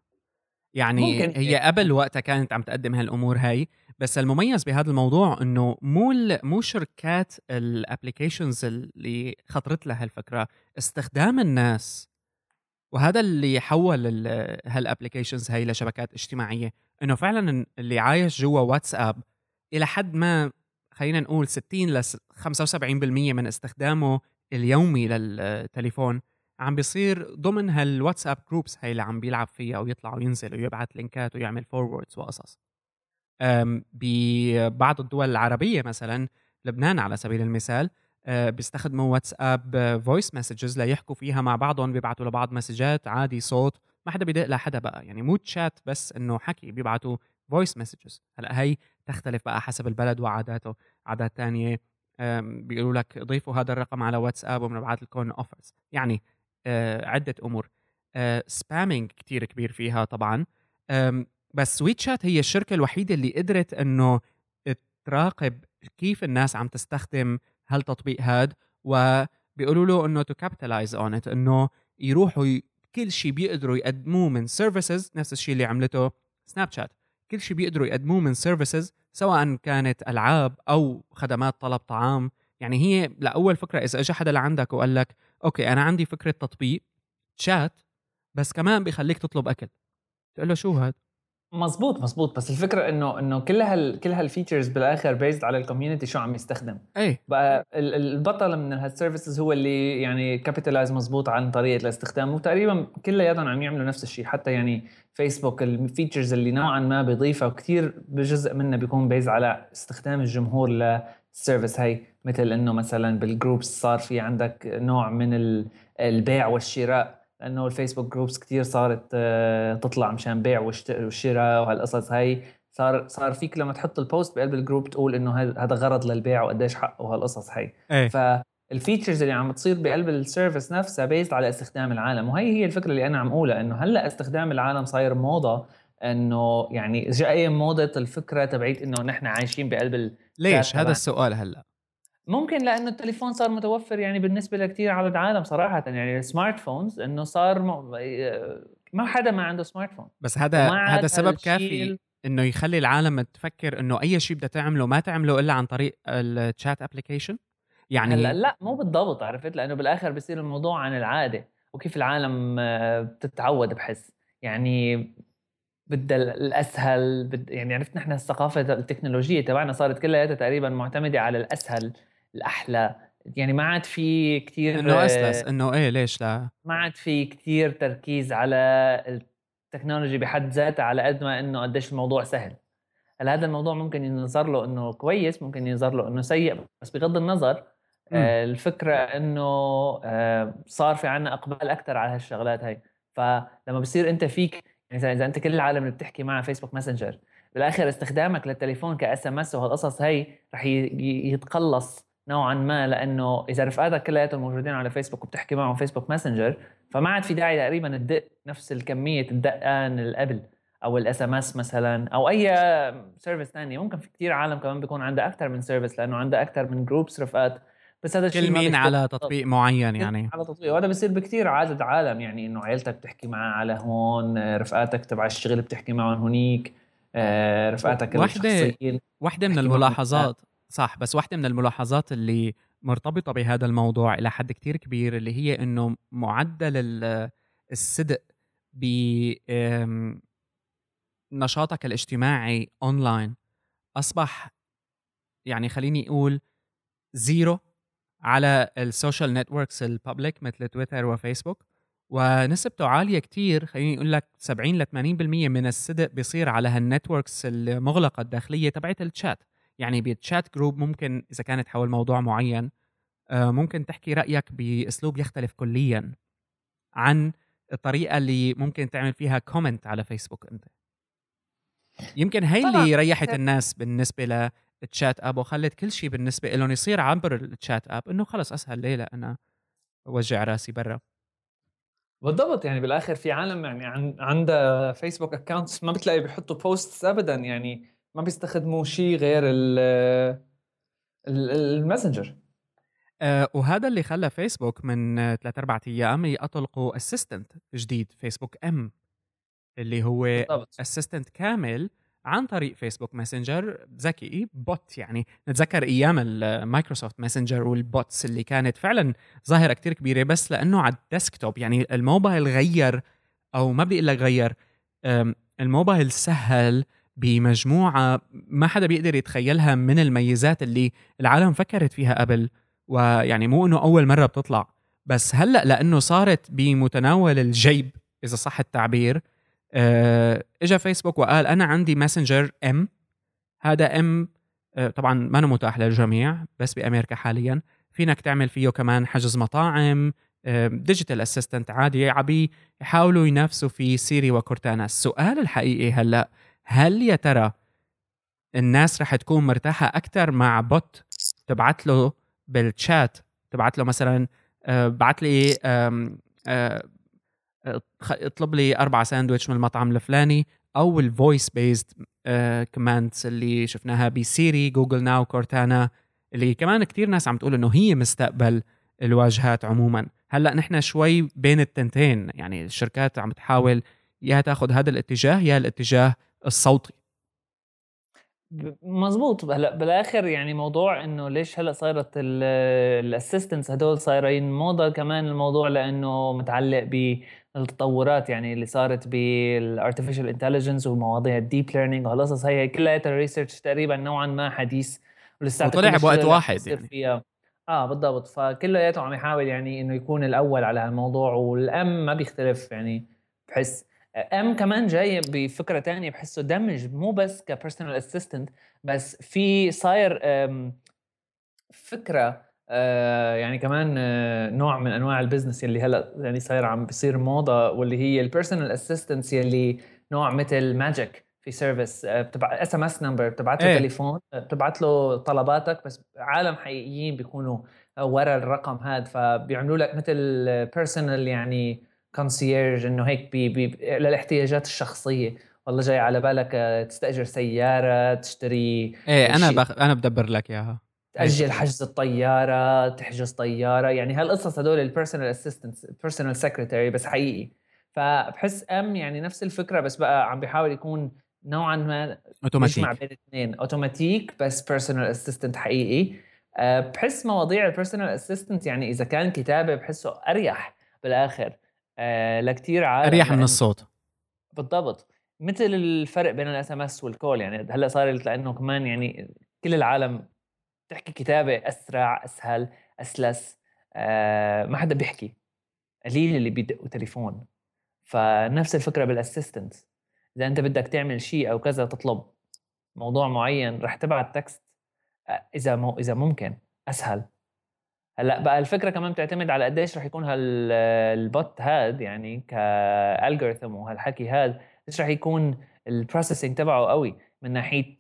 Speaker 1: يعني ممكن. هي قبل وقتها كانت عم تقدم هالأمور هاي بس المميز بهذا الموضوع إنه مو مو شركات ال applications اللي خطرت لها الفكرة استخدام الناس وهذا اللي حول هال applications هاي لشبكات اجتماعية إنه فعلا اللي عايش جوا واتساب إلى حد ما خلينا نقول 60 ل 75% من استخدامه اليومي للتليفون عم بيصير ضمن هالواتساب groups هاي اللي عم بيلعب فيها ويطلع وينزل ويبعث لينكات ويعمل forwards وقصص. ببعض الدول العربية مثلا لبنان على سبيل المثال آه، بيستخدموا واتساب voice messages ليحكوا فيها مع بعضهم بيبعتوا لبعض مسجات عادي صوت ما حدا بيدق لحدا بقى يعني مو تشات بس إنه حكي بيبعتوا voice messages هلأ هي تختلف بقى حسب البلد وعاداته عادات تانية. بيقولوا لك ضيفوا هذا الرقم على واتساب وبنبعث لكم offers يعني آه، عدة أمور. spamming آه، كتير كبير فيها طبعا. بس WeChat هي الشركة الوحيدة اللي قدرت إنه تراقب كيف الناس عم تستخدم هالتطبيق هاد وبيقولوا له إنه to capitalize on it إنه يروحوا. كل شيء بيقدروا يقدموه من services نفس الشيء اللي عملته Snapchat كل شيء بيقدروا يقدموه من services سواء كانت ألعاب أو خدمات طلب طعام. يعني هي لاول فكرة إذا اجى حدا لعندك وقال لك okay أنا عندي فكرة تطبيق شات بس كمان بيخليك تطلب أكل. تقول له شو هاد؟
Speaker 2: مزبوط مزبوط بس الفكرة إنه إنه كل هال كل هال features بالآخر based على ال community شو عم يستخدم.
Speaker 1: اي
Speaker 2: بقى البطل من هال services هو اللي يعني capitalize مزبوط عن طريقة الاستخدام وتقريبا كلياتهم عم يعملوا نفس الشيء. حتى يعني فيسبوك ال features اللي نوعا ما بيضيفها وكثير بجزء منها بيكون based على استخدام الجمهور لل service هي مثل إنه مثلا بال groups صار في عندك نوع من البيع والشراء. لأنه الفيسبوك groups كثير صارت آه، تطلع مشان بيع والشراء وهالقصص هاي. صار صار فيك لما تحط ال post بقلب ال group تقول إنه هذا غرض للبيع وقديش حقه وهالقصص
Speaker 1: هاي.
Speaker 2: ف ال features اللي عم تصير بقلب ال service نفسها based على استخدام العالم. وهي هي الفكرة اللي أنا عم أقولها إنه هلأ استخدام العالم صاير موضة إنه يعني جاي موضة الفكرة تبعيت إنه نحن عايشين بقلب
Speaker 1: ليش؟ هذا السؤال هلأ.
Speaker 2: ممكن لأنه التليفون صار متوفر يعني بالنسبة لكثير على العالم صراحة يعني ال smart phones إنه صار ما حدا ما عنده smart phone
Speaker 1: بس هذا هذا سبب كافي إنه يخلي العالم تفكر إنه أي شيء بدها تعمله ما تعمله إلا عن طريق ال chat application
Speaker 2: يعني هلأ لا مو بالضبط عرفت؟ لأنه بالآخر بصير الموضوع عن العادة وكيف العالم آه، بتتعود بحس. يعني بدها الأسهل بد يعني عرفت نحن الثقافة التكنولوجية تبعنا صارت كلها تقريبا معتمدة على الأسهل. الأحلى. يعني ما عاد في كثير
Speaker 1: إنه أسلس إنه إيه ليش لا؟
Speaker 2: ما عاد في كثير تركيز على التكنولوجي بحد ذاتها على قد ما إنه قديش الموضوع سهل. هل هذا الموضوع ممكن ينظر له إنه كويس؟ ممكن ينظر له إنه سيء بس بغض النظر آه الفكرة إنه آه صار في عنا إقبال أكثر على هالشغلات هاي. فلما بصير أنت فيك يعني إذا أنت كل العالم اللي بتحكي معها فيسبوك ماسنجر بالآخر استخدامك للتليفون ك SMS وهالقصص هي رح يتقلص. نوعا ما لأنه إذا رفقاتك كلياتهم موجودين على فيسبوك وبتحكي معهم فيسبوك ماسنجر فما عاد في داعي تقريبا تدق نفس الكمية الدقان اللي قبل أو ال SMS مثلا أو أي service ثانية ممكن في كثير عالم كمان بيكون عندها أكثر من service لأنه عندها أكثر من groups رفقات.
Speaker 1: بس هذا الشيء كل مين على تطبيق معين يعني؟
Speaker 2: على تطبيق. وهذا بصير بكثير عدد عالم يعني إنه عيلتك بتحكي معها على هون رفقاتك تبع الشغل بتحكي معهم هونيك آه، رفقاتك
Speaker 1: وحده وحده من الملاحظات. صح بس واحدة من الملاحظات اللي مرتبطة بهذا الموضوع إلى حد كتير كبير اللي هي إنه معدل الصدق ب نشاطك الاجتماعي اونلاين أصبح يعني خليني أقول zero على ال social networks ال public مثل تويتر وفيسبوك ونسبته عالية كتير خليني أقول لك 70 ل 80% من الصدق بيصير على هال networks المغلقة الداخلية تبعت الشات يعني بال chat group ممكن إذا كانت حول موضوع معين آه، ممكن تحكي رأيك بأسلوب يختلف كليا عن الطريقة اللي ممكن تعمل فيها comment على فيسبوك أنت. يمكن هي اللي ريحت الناس بالنسبة لل chat app وخلت كل شيء بالنسبة لهم يصير عبر ال chat app إنه خلص أسهل ليه؟ لا أنا أوجع رأسي برا.
Speaker 2: بالضبط يعني بالآخر في عالم يعني عندها فيسبوك accounts ما بتلاقي بيحطوا posts ابدا يعني ما بيستخدموا شيء غير الماسنجر.
Speaker 1: آه وهذا اللي خلى فيسبوك من ثلاث أربع أيام يطلقوا assistant جديد فيسبوك M اللي هو assistant كامل عن طريق فيسبوك ماسنجر ذكي bot يعني. نتذكر أيام المايكروسوفت ماسنجر وال bots اللي كانت فعلا ظاهرة كتير كبيرة بس لأنه على ال desktop يعني الموبايل غير أو ما بدي أقول لك غير الموبايل سهل بمجموعة ما حدا بيقدر يتخيلها من الميزات اللي العالم فكرت فيها قبل ويعني مو إنه أول مرة بتطلع بس هلأ لأنه صارت بمتناول الجيب إذا صح التعبير آه، اجى فيسبوك وقال أنا عندي ماسنجر M هذا M آه، طبعا ما متاح للجميع بس بأمريكا حاليا فينك تعمل فيه كمان حجز مطاعم digital assistant عادي عم يحاولوا ينافسوا في سيري وكورتانا. السؤال الحقيقي هلأ هل يا ترى الناس رح تكون مرتاحة أكثر مع bot تبعت له بالشات تبعت له مثلا آه، بعت لي آه، اطلب لي أربع ساندويتش من المطعم الفلاني أو ال voice based commands اللي شفناها بسيري جوجل ناو كورتانا اللي كمان كتير ناس عم تقول إنه هي مستقبل الواجهات عموما. هلأ نحن شوي بين التنتين يعني الشركات عم تحاول يا تاخذ هذا الاتجاه يا الاتجاه الصوتي.
Speaker 2: مزبوط هلا بالآخر يعني موضوع إنه ليش هلأ صارت ال assistants هدول صايرين موضة كمان الموضوع لأنه متعلق بالتطورات يعني اللي صارت بال artificial intelligence ومواضيع ال deep learning وهالقصص هي كلها research تقريبا نوعا ما حديث.
Speaker 1: ولسه طلع بوقت واحد يعني. فيها.
Speaker 2: آه بالضبط. فكلياته عم يحاول يعني إنه يكون الأول على هالموضوع وال M ما بيختلف يعني بحس. M كمان جاي بفكرة تانية بحسه دمج مو بس ك personal assistant بس في صاير فكرة آه، يعني كمان آه، نوع من أنواع ال business يلي هلأ يعني صاير عم بيصير موضة واللي هي ال personal assistants يلي نوع مثل Magic في service بتبع SMS number بتبعت له إيه. تليفون بتبعت له طلباتك بس عالم حقيقيين بيكونوا ورا الرقم هذا فبيعملوا لك مثل personal يعني concierge إنه هيك بي بي للاحتياجات الشخصية. والله جاي على بالك آه، تستأجر سيارة تشتري
Speaker 1: إيه أنا بخ... أنا بدبر لك إياها.
Speaker 2: تاجل حجز الطيارة تحجز طيارة. يعني هالقصص هدول ال personal assistant personal secretary بس حقيقي. فبحس M يعني نفس الفكرة بس بقى عم بيحاول يكون نوعا ما
Speaker 1: اوتوماتيك
Speaker 2: يجمع بين الاثنين اوتوماتيك بس personal assistant حقيقي. أه بحس مواضيع ال personal assistant يعني إذا كان كتابة بحسه أريح بالآخر. لكثير عالم
Speaker 1: أريح من الصوت.
Speaker 2: بالضبط. مثل الفرق بين ال SMS وال call يعني هلأ صار لأنه كمان يعني كل العالم تحكي كتابة أسرع أسهل أسلس أه ما حدا بيحكي. قليل اللي بيدقوا تليفون. فنفس الفكرة بال assistant إذا أنت بدك تعمل شيء أو كذا تطلب موضوع معين رح تبعت text إذا مو إذا ممكن أسهل. هلأ بقى الفكرة كمان بتعتمد على قديش رح يكون هال bot هاد يعني ك algorithm وهالحكي هاد قديش رح يكون ال processing تبعه قوي من ناحية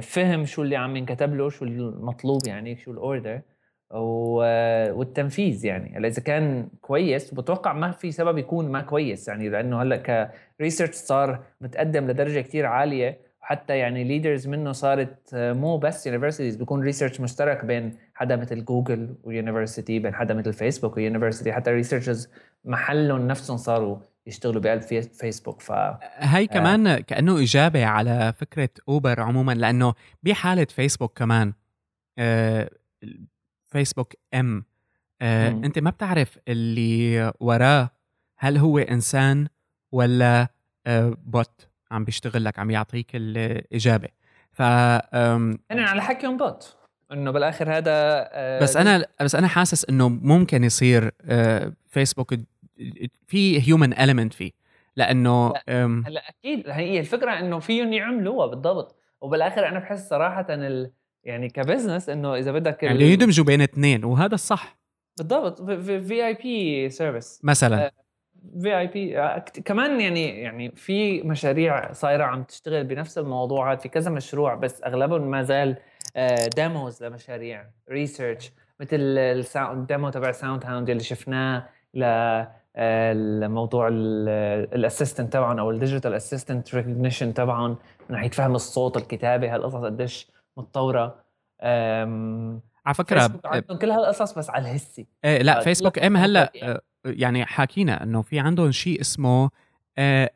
Speaker 2: فهم شو اللي عم ينكتب له شو المطلوب يعني شو ال order والتنفيذ يعني. هلأ إذا كان كويس وبتوقع ما في سبب يكون ما كويس يعني لأنه هلأ ك research صار متقدم لدرجة كتير عالية. وحتى يعني leaders منه صارت مو بس universities بيكون research مشترك بين حدا مثل جوجل و university بين حدا مثل فيسبوك و university حتى researchers محلهم نفسهم صاروا يشتغلوا بقلب فيسبوك ف
Speaker 1: هي كمان آه. كأنه إجابة على فكرة اوبر عموما لأنه بحالة فيسبوك كمان آه فيسبوك M آه أنت ما بتعرف اللي وراه هل هو إنسان ولا آه bot عم بيشتغل لك عم يعطيك الإجابة. ف
Speaker 2: أنا على حكيهم bot. إنه بالآخر هذا
Speaker 1: آه بس أنا بس أنا حاسس إنه ممكن يصير آه فيسبوك في human element فيه. لأنه
Speaker 2: هلأ أكيد. هي الفكرة إنه فيهم يعملوها بالضبط. وبالآخر أنا بحس صراحة ال يعني ك business إنه إذا بدك
Speaker 1: يعني يدمجوا بين اثنين وهذا الصح.
Speaker 2: بالضبط. VIP service
Speaker 1: مثلا.
Speaker 2: VIP كمان يعني يعني في مشاريع صايره عم تشتغل بنفس الموضوع في كذا مشروع بس أغلبهم ما زال demos آه، لمشاريع research مثل ال demo تبع SoundHound اللي شفناه ل الموضوع ال assistant تبعهم أو ال digital assistant recognition تبعهم من ناحيه فهم الصوت الكتابه هالقصص قديش متطورة
Speaker 1: على فكرة
Speaker 2: عندهم كل هالقصص بس على الهسي
Speaker 1: إيه لا فيسبوك M هلا آه، يعني. حاكينا إنه في عندهم شيء اسمه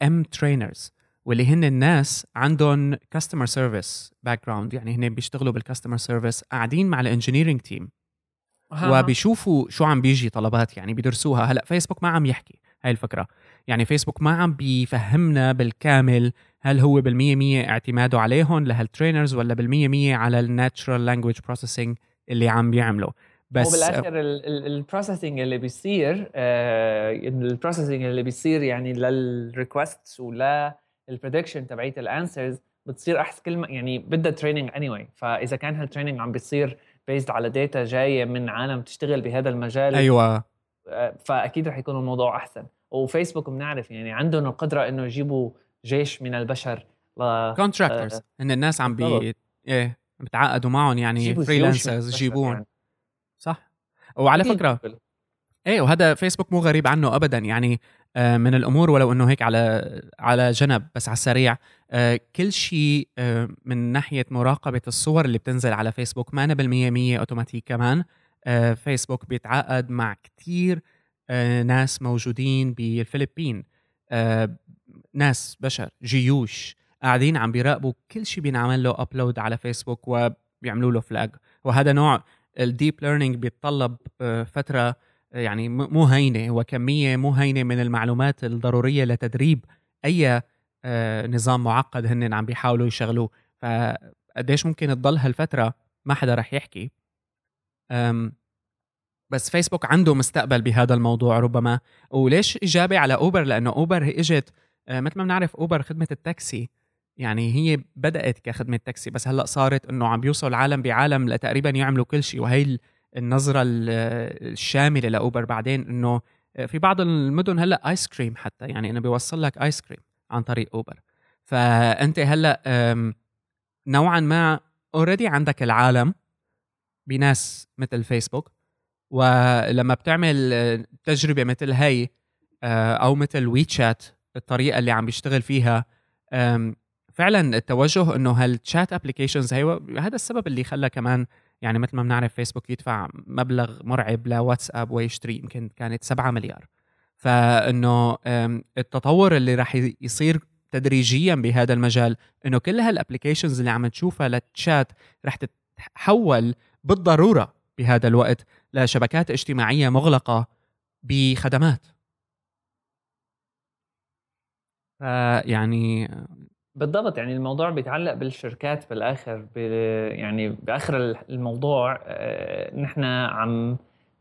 Speaker 1: M trainers واللي هن الناس عندهم customer service background يعني هن بيشتغلوا بال customer service قاعدين مع ال engineering team وبيشوفوا شو عم بيجي طلبات يعني بيدرسوها. هلا فيسبوك ما عم يحكي هاي الفكرة. يعني فيسبوك ما عم بيفهمنا بالكامل هل هو بالمية مية اعتماده عليهم لهال trainers ولا بالمية مية على ال natural language processing اللي عم بيعمله.
Speaker 2: بس هو بالاخر ال processing اللي بيصير ال processing اللي بيصير يعني لل request ولا ال prediction تبعيت ال answers بتصير احسن كل ما يعني بدها training any anyway. فإذا كان هال training عم بيصير based على data جاية من عالم تشتغل بهذا المجال
Speaker 1: أيوه.
Speaker 2: آه، فأكيد رح يكون الموضوع أحسن. وفيسبوك بنعرف يعني عندهم القدرة إنه يجيبوا جيش من البشر
Speaker 1: contractors آه إن الناس عم بي إيه. بتعاقدوا معهم يعني freelancers يجيبوهم يعني. صح؟ وعلى فكرة إيه وهذا فيسبوك مو غريب عنه ابدا يعني آه، من الأمور ولو إنه هيك على على جنب بس على السريع آه، كل شيء آه، من ناحية مراقبة الصور اللي بتنزل على فيسبوك مانا بالمية مية أوتوماتيك كمان فيسبوك بيتعاقد مع كتير ناس موجودين بالفلبين ناس بشر جيوش قاعدين عم بيراقبوا كل شيء بينعمل له upload على فيسبوك وبيعملوا له flag وهذا نوع ال deep learning بيتطلب فترة يعني مو هينة وكمية مو هينة من المعلومات الضرورية لتدريب أي آه، نظام معقد هن عم بيحاولوا يشغلوه. فقديش ممكن تضل هالفترة ما حدا رح يحكي. بس فيسبوك عنده مستقبل بهذا الموضوع ربما. وليش إجابة على اوبر لأنه اوبر إجت آه، مثل ما بنعرف اوبر خدمة التاكسي. يعني هي بدأت كخدمة تاكسي بس هلأ صارت إنه عم بيوصل العالم بعالم لتقريبا يعملوا كل شيء وهي النظرة الشاملة لأوبر بعدين إنه في بعض المدن هلأ ice cream حتى يعني انه بيوصل لك ice cream عن طريق أوبر. فأنت هلأ نوعا ما already عندك العالم بناس مثل فيسبوك ولما بتعمل تجربة مثل هي آه، أو مثل WeChat الطريقة اللي عم بيشتغل فيها فعلا التوجه إنه هال chat applications هي هذا السبب اللي خلى كمان يعني مثل ما بنعرف فيسبوك يدفع مبلغ مرعب لواتساب ويشتري يمكن كانت 7 مليار. فإنه التطور اللي راح يصير تدريجيا بهذا المجال إنه كل هال applications اللي عم تشوفها للتشات رح تتحول بالضرورة بهذا الوقت لشبكات اجتماعية مغلقة بخدمات. فيعني
Speaker 2: بالضبط يعني الموضوع بيتعلق بالشركات بالآخر. يعني بآخر الموضوع آه، نحن عم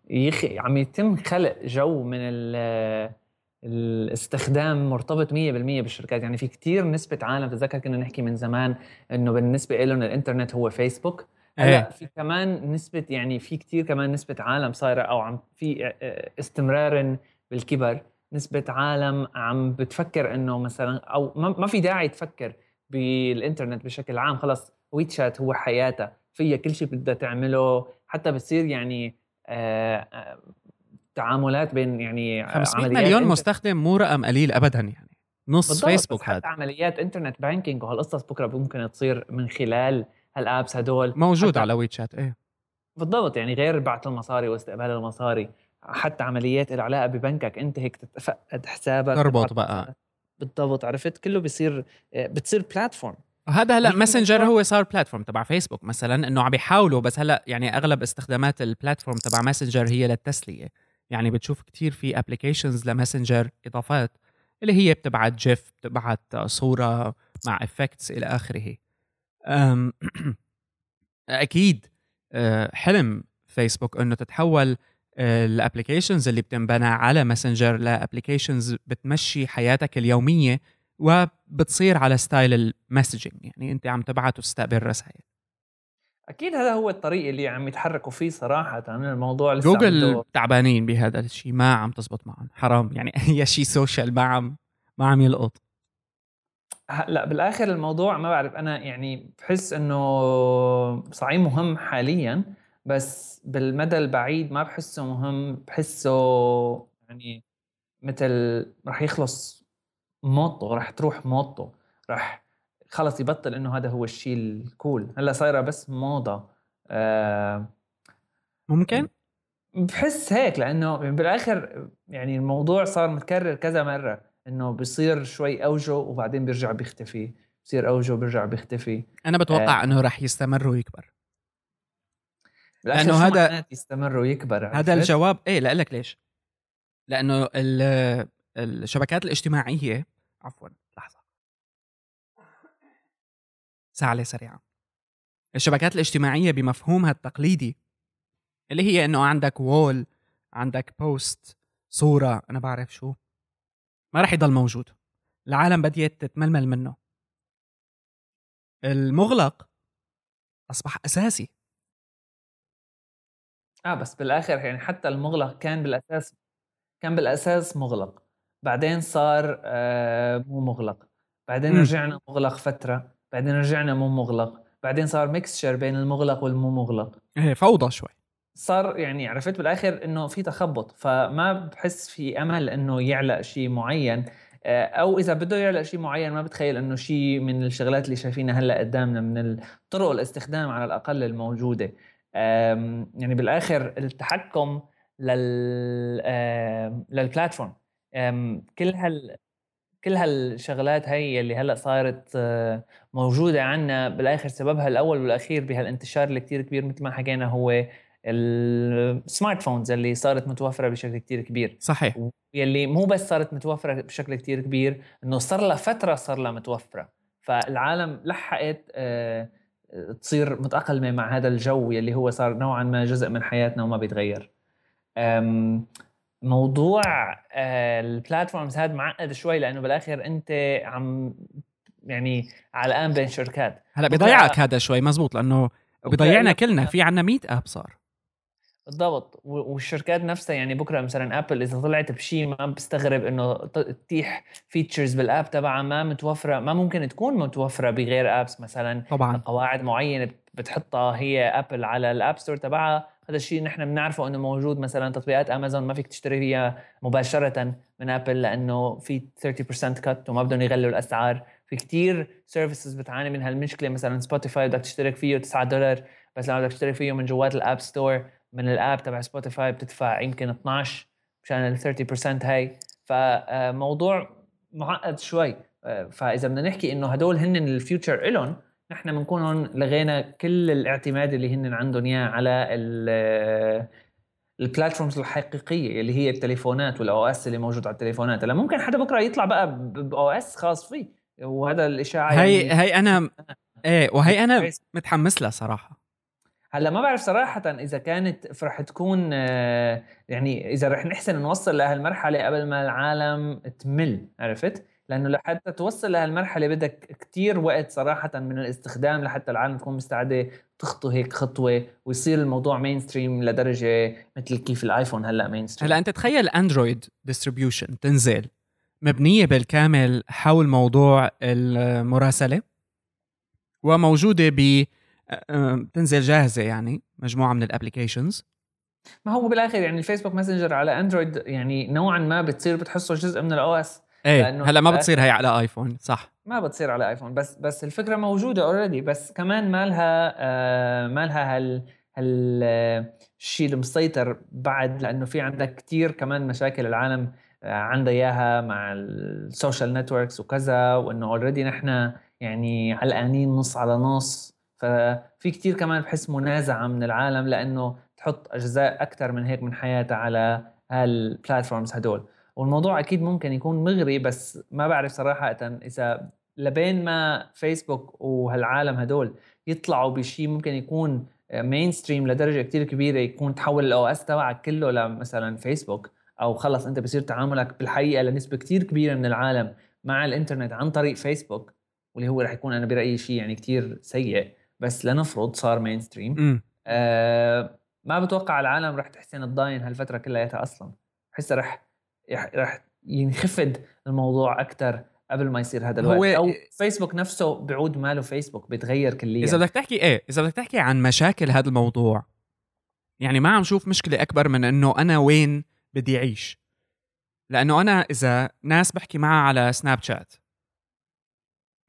Speaker 2: يخ... عم يتم خلق جو من ال... الاستخدام مرتبط 100% بالشركات يعني في كتير نسبة عالم تتذكر كنا نحكي من زمان إنه بالنسبة لهم الإنترنت هو فيسبوك
Speaker 1: إيه.
Speaker 2: هلا في كمان نسبة يعني في كتير كمان نسبة عالم صايرة أو عم في آه، استمرار بالكبر نسبة عالم عم بتفكر إنه مثلا أو ما في داعي تفكر بالإنترنت بشكل عام. خلص ويتشات هو حياتها. فيها كل شيء بدها تعمله. حتى بتصير يعني آه، آه، تعاملات بين يعني
Speaker 1: 500
Speaker 2: عمليات
Speaker 1: مليون مستخدم مو رقم قليل ابدا يعني. نص فيسبوك هذا.
Speaker 2: عمليات internet banking وهالقصص بكرة ممكن تصير من خلال هال apps هدول.
Speaker 1: موجود على WeChat إيه.
Speaker 2: بالضبط يعني غير بعث المصاري واستقبال المصاري. حتى عمليات لها علاقه ببنكك انت هيك تتفقد حسابك
Speaker 1: تربط بقى.
Speaker 2: بالضبط عرفت؟ كله بيصير بتصير platform
Speaker 1: هذا هلا
Speaker 2: Messenger
Speaker 1: هو صار platform تبع فيسبوك مثلا إنه عم بيحاولوا بس هلا يعني أغلب استخدامات ال platform تبع Messenger هي للتسلية. يعني بتشوف كتير في applications ل Messenger إضافات اللي هي بتبعت GIF بتبعت صورة مع effects إلى آخره. أكيد أه، حلم فيسبوك إنه تتحول ال applications اللي بتنبنى على Messenger ل applications بتمشي حياتك اليومية وبتصير على style ال messaging يعني أنت عم تبعت وتستقبل رسائل
Speaker 2: أكيد هذا هو الطريق اللي عم يتحركوا فيه صراحة من الموضوع لسه
Speaker 1: جوجل. تعبانين بهذا الشيء ما عم تزبط معهم حرام يعني أي شيء social ما عم ما عم يلقط
Speaker 2: هلا بالآخر الموضوع ما بعرف أنا يعني بحس إنه صحيح مهم حاليا بس بالمدى البعيد ما بحسه مهم بحسه يعني مثل رح يخلص موضته رح تروح موضته رح خلص يبطل إنه هذا هو الشيء الكول. هلأ صايرة بس موضة. آه
Speaker 1: ممكن؟
Speaker 2: بحس هيك لأنه بالآخر يعني الموضوع صار متكرر كذا مرة إنه بصير شوي أوجه وبعدين بيرجع بيختفي بصير أوجه وبيرجع بيختفي.
Speaker 1: أنا بتوقع
Speaker 2: آه.
Speaker 1: إنه رح يستمر ويكبر.
Speaker 2: شو
Speaker 1: هذا-
Speaker 2: يستمر ويكبر
Speaker 1: هذا؟ الجواب إيه لك ليش. لأنه ال- الشبكات الاجتماعية عفوا لحظة. سعلة سريعة. الشبكات الاجتماعية بمفهومها التقليدي اللي هي إنه عندك وول عندك بوست صورة أنا بعرف شو. ما راح يضل موجود. العالم بديت تتململ منه. المغلق أصبح أساسي.
Speaker 2: آه بس بالآخر يعني حتى المغلق كان بالأساس كان بالأساس مغلق. بعدين صار آه مو مغلق. بعدين
Speaker 1: مم.
Speaker 2: رجعنا مغلق فترة. بعدين رجعنا مو مغلق. بعدين صار ميكسشر بين المغلق والمو مغلق.
Speaker 1: إيه فوضى شوي.
Speaker 2: صار يعني عرفت بالآخر إنه في تخبط. فما بحس في أمل إنه يعلق شيء معين. آه، أو إذا بده يعلق شيء معين ما بتخيل إنه شيء من الشغلات اللي شايفينها هلأ قدامنا من طرق الاستخدام على الأقل الموجودة. يعني بالآخر التحكم لل للبلاتفورم كل هال كل هالشغلات هي اللي هلأ صارت آه، موجودة عنا بالآخر سببها الأول والأخير بهالانتشار اللي كتير كبير مثل ما حكينا هو السمارت فونز اللي صارت متوفرة بشكل كتير كبير.
Speaker 1: صحيح.
Speaker 2: يلي مو بس صارت متوفرة بشكل كتير كبير إنه صار لها فترة صار لها متوفرة. فالعالم لحقت آه، تصير متأقلمة مع هذا الجو يلي هو صار نوعا ما جزء من حياتنا وما بيتغير. موضوع آه، البلاتفورمز هذا معقد شوي لأنه بالآخر أنت عم يعني علقان بين شركات.
Speaker 1: هلا بيضيعك هذا شوي مزبوط لأنه
Speaker 2: لك-
Speaker 1: كلنا في عنا 100 أب صار.
Speaker 2: بالضبط. والشركات نفسها يعني بكرة مثلا ابل إذا طلعت بشيء ما بستغرب إنه تتيح features بال app تبعها ما متوفرة ما ممكن تكون متوفرة بغير apps مثلا.
Speaker 1: طبعا.
Speaker 2: قواعد معينة بت- بتحطها هي Apple على ال App Store تبعها. هذا الشيء نحن بنعرفه إنه موجود مثلا تطبيقات امازون ما فيك تشتري فيها مباشرة من Apple لأنه في 30% cut وما بدهم يغلوا الأسعار. في كتير services بتعاني من هالمشكلة. مثلا Spotify بدك تشترك فيه 9 دولار بس لما بدك تشترك فيه من جوات ال App Store من ال app تبع Spotify بتدفع يمكن 12 مشان ال 30% هاي. فموضوع معقد شوي. فإذا بدنا نحكي إنه هدول هن ال future إلهم نحن بنكون هون لغينا كل الاعتماد اللي هن عندهم إياه على ال platforms الحقيقية اللي هي التليفونات وال OS اللي موجود على التليفونات. هلا ممكن حدا بكرة يطلع بقى ب OS خاص فيه. وهذا الإشاعة
Speaker 1: هي يعني هي أنا إيه وهي أنا متحمس لها صراحة.
Speaker 2: هلا ما بعرف صراحة إذا كانت رح تكون آه، يعني إذا رح نحسن نوصل لهالمرحلة قبل ما العالم تمل عرفت؟ لأنه لحتى توصل لهالمرحلة بدك كتير وقت صراحة من الاستخدام لحتى العالم تكون مستعدة تخطو هيك خطوة ويصير الموضوع mainstream لدرجة مثل كيف ال iPhone هلأ مين ستريم
Speaker 1: هلأ أنت تخيل Android distribution تنزل مبنية بالكامل حول موضوع المراسلة وموجودة ب تنزل جاهزة يعني مجموعة من ال applications
Speaker 2: ما هو بالآخر يعني ال Facebook Messenger على Android يعني نوعا ما بتصير بتحسه جزء من ال OS.
Speaker 1: إيه هلأ ما بتصير هي على iPhone صح.
Speaker 2: ما بتصير على iPhone بس بس الفكرة موجودة already بس كمان ما لها آه ما لها هال هال الشيء المسيطر بعد لأنه في عندك كثير كمان مشاكل العالم عندها إياها مع ال social networks وكذا وإنه already نحن يعني علقانين نص على نص ففي كتير كمان بحس منازعة من العالم لأنه تحط أجزاء أكثر من هيك من حياتها على هال platforms هدول. والموضوع أكيد ممكن يكون مغري بس ما بعرف صراحة إذا لبين ما فيسبوك وهالعالم هدول يطلعوا بشيء ممكن يكون mainstream لدرجة كتير كبيرة يكون تحول ال OS تبعك كله لمثلا فيسبوك أو خلص أنت بصير تعاملك بالحقيقة لنسبة كتير كبيرة من العالم مع الإنترنت عن طريق فيسبوك واللي هو رح يكون أنا برأيي شيء يعني كتير سيء. بس لنفرض صار مين ستريم آه ما بتوقع العالم رح تحسن تضاين هالفترة كلياتها أصلا. بحسها رح رح ينخفض الموضوع أكثر قبل ما يصير هذا الوقت. هو أو فيسبوك نفسه بعود ماله فيسبوك بيتغير كليا.
Speaker 1: إذا بدك تحكي إيه إذا بدك تحكي عن مشاكل هذا الموضوع يعني ما عم شوف مشكلة أكبر من إنه أنا وين بدي أعيش. لأنه أنا إذا ناس بحكي معها على Snapchat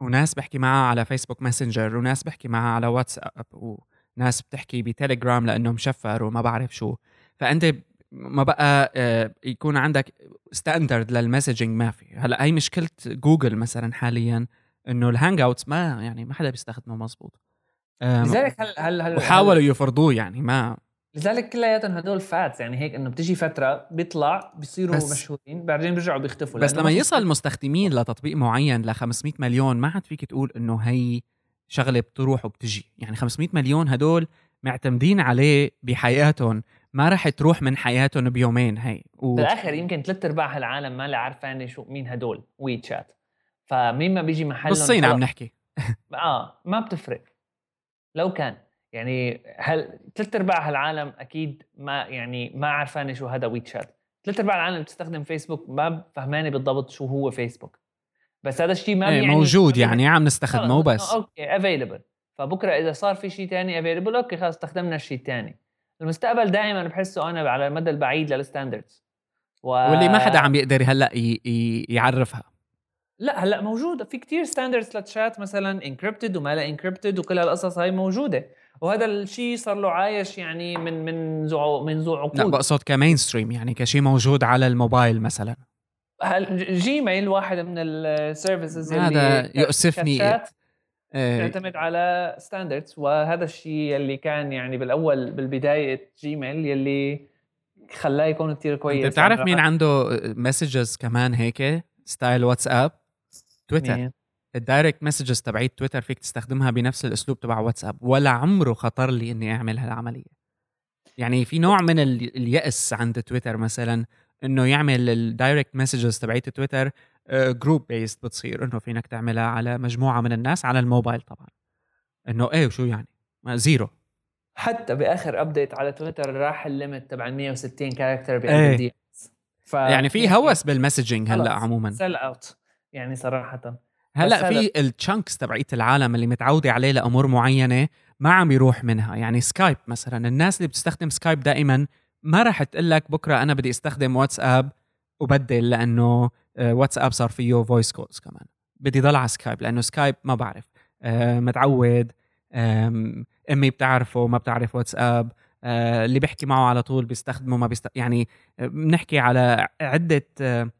Speaker 1: وناس بحكي معها على Facebook Messenger وناس بحكي معها على واتساب وناس بتحكي بتليجرام لأنه مشفر وما بعرف شو. فأنت ما بقى آه، يكون عندك standard لل messaging ما في. هلأ هي مشكلة جوجل مثلا حاليا إنه ال Hangouts ما يعني ما حدا بيستخدمه مزبوط.
Speaker 2: لذلك هل هل هل
Speaker 1: وحاولوا يفرضوه يعني ما
Speaker 2: لذلك كلياتهم هدول فاتس يعني هيك إنه بتيجي فترة بيطلع بيصيروا بس مشهورين بعدين بيرجعوا بيختفوا.
Speaker 1: بس لما يصل المستخدمين لتطبيق معين ل 500 مليون ما حد فيك تقول إنه هي شغلة بتروح وبتجي. يعني 500 مليون هدول معتمدين عليه بحياتهم ما رح تروح من حياتهم بيومين هي.
Speaker 2: و... بالآخر يمكن ثلاث أرباع العالم ما له عارفانه شو مين هدول وي تشات فمين ما بيجي محلهم
Speaker 1: بالصين عم نحكي.
Speaker 2: آه ما بتفرق. لو كان. يعني هل ثلاث أرباع العالم أكيد ما يعني ما عرفانه شو هذا WeChat ثلاث أرباع العالم بتستخدم فيسبوك ما فهمانه بالضبط شو هو فيسبوك. بس هذا الشيء ما
Speaker 1: يعني موجود يعني عم نستخدمه بس
Speaker 2: okay available فبكرة إذا صار في شيء ثاني available okay خلص استخدمنا الشيء الثاني المستقبل دائما بحسه أنا على المدى البعيد لل standards
Speaker 1: و... واللي ما حدا عم يقدر هلأ يعرفها.
Speaker 2: لا هلأ موجودة. في كتير standards لل chat مثلا encrypted وما لا encrypted وكل هالقصص هاي موجودة. وهذا الشيء صار له عايش يعني من منذ منذ عقود.
Speaker 1: لا بقصد ك mainstream يعني كشيء موجود على الموبايل مثلا.
Speaker 2: Gmail واحد من ال services اللي
Speaker 1: هذا يؤسفني.
Speaker 2: إيه. يعتمد على standards وهذا الشيء اللي كان يعني بالأول بالبداية Gmail يلي خلاه يكون كثير كويس.
Speaker 1: انت بتعرف مين عنده messages كمان هيك؟ style WhatsApp Twitter مين؟ ال direct messages تبعيت تويتر فيك تستخدمها بنفس الأسلوب تبع واتساب ولا عمره خطر لي إني اعمل هالعمليه يعني في نوع من اليأس عند تويتر مثلا إنه يعمل ال direct messages تبعيت Twitter group based بتصير إنه فينك تعملها على مجموعة من الناس على الموبايل طبعا. إنه إيه وشو يعني؟ ما zero
Speaker 2: حتى بآخر update على تويتر راح ال limit تبع 160 character بقلب
Speaker 1: ف... يعني في هوس بال messaging هلأ عموما.
Speaker 2: سيل اوت يعني صراحة.
Speaker 1: هلأ في ال chunks تبعيت العالم اللي متعودة عليه لأمور معينة ما عم يروح منها. يعني سكايب مثلا الناس اللي بتستخدم سكايب دائما ما راح تقول لك بكرة أنا بدي استخدم واتساب وبدل لأنه واتساب صار فيه voice calls كمان. بدي ضل على سكايب لأنه سكايب ما بعرف آه، متعود أمي بتعرفه ما بتعرف واتساب آه، اللي بيحكي معه على طول بيستخدمه ما بيست... يعني بنحكي على عدة آه،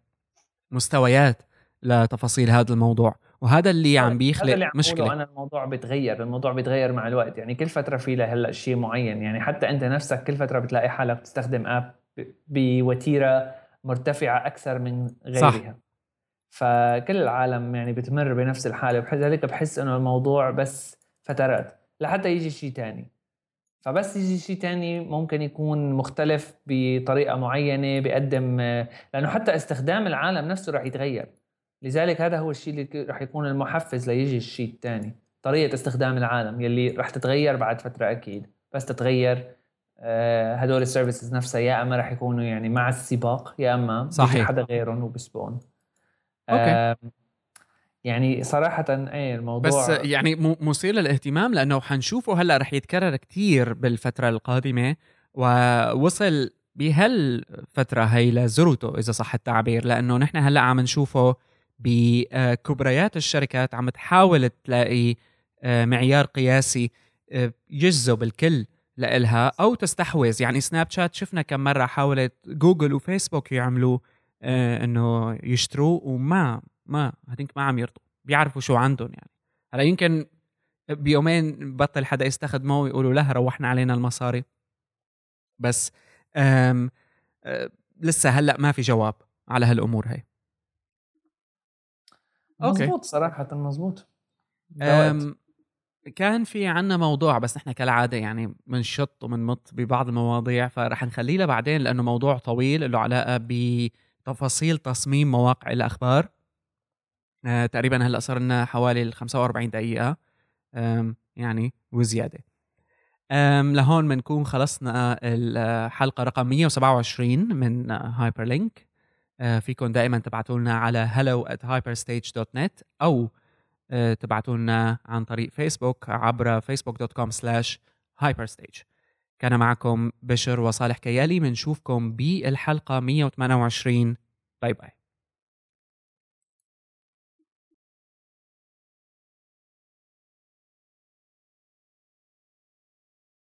Speaker 1: مستويات لتفاصيل هذا الموضوع. وهذا اللي عم بيخلق اللي عم مشكلة.
Speaker 2: أنا الموضوع بيتغير الموضوع بيتغير مع الوقت يعني كل فترة في له هلأ شيء معين يعني حتى أنت نفسك كل فترة بتلاقي حالك بتستخدم app بوتيرة مرتفعة أكثر من غيرها. صح. فكل العالم يعني بتمر بنفس الحالة بحيث بحس إنه الموضوع بس فترات لحتى يجي شيء تاني. فبس يجي شيء تاني ممكن يكون مختلف بطريقة معينة بيقدم لأنه حتى استخدام العالم نفسه رح يتغير. لذلك هذا هو الشيء اللي رح يكون المحفز ليجي الشيء الثاني. طريقة استخدام العالم يلي رح تتغير بعد فترة أكيد. بس تتغير آه، هدول السيرفيسز نفسها يا أما رح يكونوا يعني مع السباق يا أما صحيح. حدا غيرهم وبسبقهم Okay. يعني صراحة إيه الموضوع
Speaker 1: بس يعني مثير للاهتمام لأنه حنشوفه هلأ رح يتكرر كثير بالفترة القادمة ووصل بهالفترة هي لذروته إذا صح التعبير لأنه نحن هلأ عم نشوفه بكبريات الشركات عم تحاول تلاقي آه، معيار قياسي آه، يجذب الكل لإلها أو تستحوذ. يعني سناب شات شفنا كم مرة حاولت جوجل وفيسبوك يعملوا آه، إنه يشتروه وما ما هذيك ما عم يرضوا. بيعرفوا شو عندهم يعني. هلأ يمكن بيومين بطل حدا يستخدمه ويقولوا له روحنا علينا المصاري. بس آم آم لسه هلأ ما في جواب على هالأمور هي.
Speaker 2: مزبوط صراحة مزبوط
Speaker 1: كان في عنا موضوع بس نحن كالعادة يعني بنشط وبنمط ببعض المواضيع فرح نخليه لبعدين لأنه موضوع طويل له علاقة بتفاصيل تصميم مواقع الأخبار. آه تقريبا هلأ صار لنا حوالي 45 دقيقة. يعني وزيادة. لهون بنكون خلصنا الحلقة رقم 127 من هايبرلينك آه، فيكم دائما تبعتوا لنا على hello at hyperstage.net أو آه، تبعتوا لنا عن طريق فيسبوك عبر facebook.com slash hyperstage. كان معكم بشر وصالح كيالي بنشوفكم بالحلقة 128 باي باي